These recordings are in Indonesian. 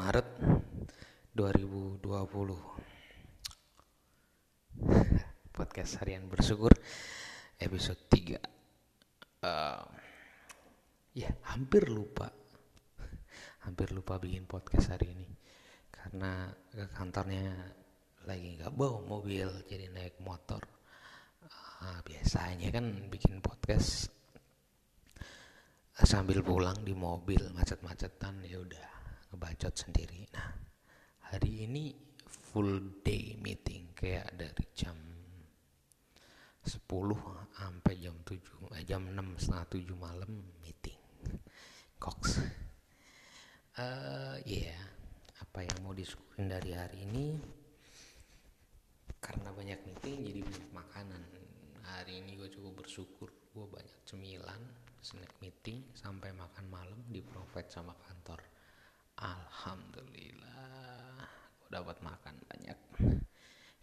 Maret 2020 Podcast harian bersyukur episode 3 uh, Ya hampir lupa. Hampir lupa bikin podcast hari ini. Karena ke kantornya lagi nggak bawa mobil jadi naik motor. Uh, Biasanya kan bikin podcast sambil pulang di mobil macet-macetan ya udah ngebacot sendiri. Nah hari ini full day meeting kayak dari jam 10 sampai jam 7 eh, jam 6 setengah 7 malam meeting. Cox. Uh, ya yeah. apa yang mau disyukurin dari hari ini? Karena banyak meeting jadi banyak makanan. Hari ini gue cukup bersyukur gue banyak cemilan snack meeting sampai makan malam di provide sama kantor alhamdulillah. Gue dapat makan banyak.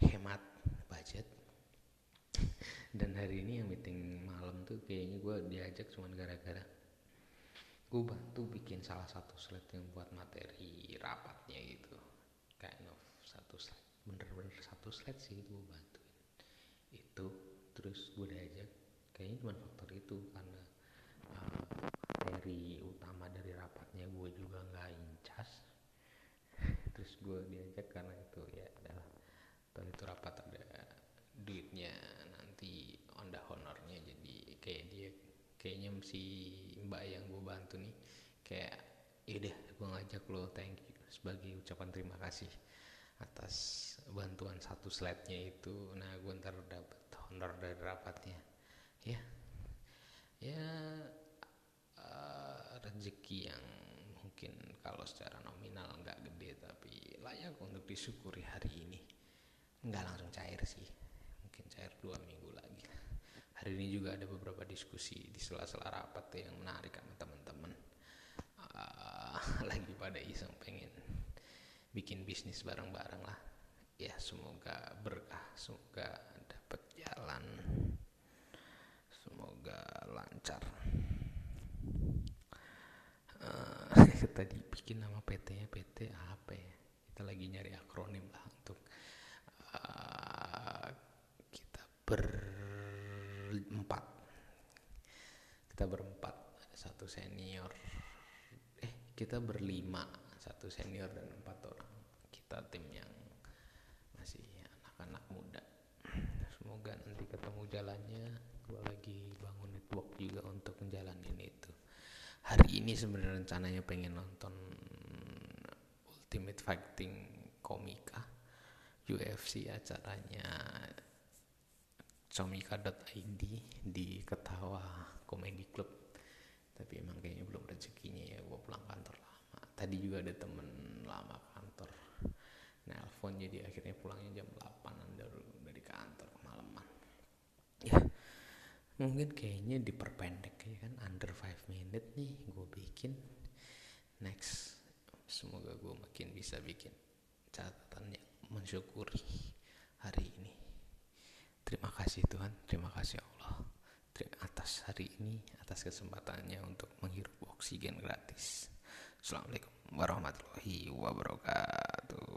Hemat budget. Dan hari ini yang meeting malam tuh kayaknya gue diajak cuman gara-gara gue bantu bikin salah satu slide yang buat materi rapatnya gitu. Kind of satu slide bener-bener satu slide sih gue bantuin. Itu terus gue diajak. Kayaknya cuma faktor itu karena materi utama dari rapatnya gue juga nggak incas. Terus gue diajak karena itu ya adalah atau itu rapat ada duitnya nanti onda honornya jadi kayak dia kayaknya si mbak yang gue bantu nih kayak yaudah gue ngajak lo thank you sebagai ucapan terima kasih atas bantuan satu slide-nya itu. Nah gue ntar dapat honor dari rapatnya. Ya ya rezeki yang mungkin kalau secara nominal nggak gede tapi layak untuk disyukuri hari ini. Nggak langsung cair sih mungkin cair dua minggu lagi. Hari ini juga ada beberapa diskusi di sela-sela rapat yang menarik sama teman-teman. Uh, lagi pada iseng pengen bikin bisnis bareng-bareng lah. Ya semoga berkah semoga dapat jalan. Semoga lancar uh, tadi bikin nama PT-nya PT apa ya? Kita lagi nyari akronim lah untuk uh, kita berempat. Kita berempat satu senior eh kita berlima satu senior dan empat orang. Kita tim yang masih anak-anak muda. Semoga nanti ketemu jalannya. Gue lagi bangun network juga untuk menjalanin itu hari ini sebenarnya rencananya pengen nonton Ultimate Fighting Komika UFC acaranya comika.id di Ketawa Comedy Club. Tapi emang kayaknya belum rezekinya ya gue pulang kantor lama. Tadi juga ada temen lama kantor nelpon jadi akhirnya pulangnya jam 8 dari, dari kantor malaman ya mungkin kayaknya diperpendek ya kan under 5 minute nih gue bikin. Next semoga gue makin bisa bikin catatan yang mensyukuri hari ini. Terima kasih Tuhan. Terima kasih Allah. Terima atas hari ini atas kesempatannya untuk menghirup oksigen gratis. Assalamualaikum warahmatullahi wabarakatuh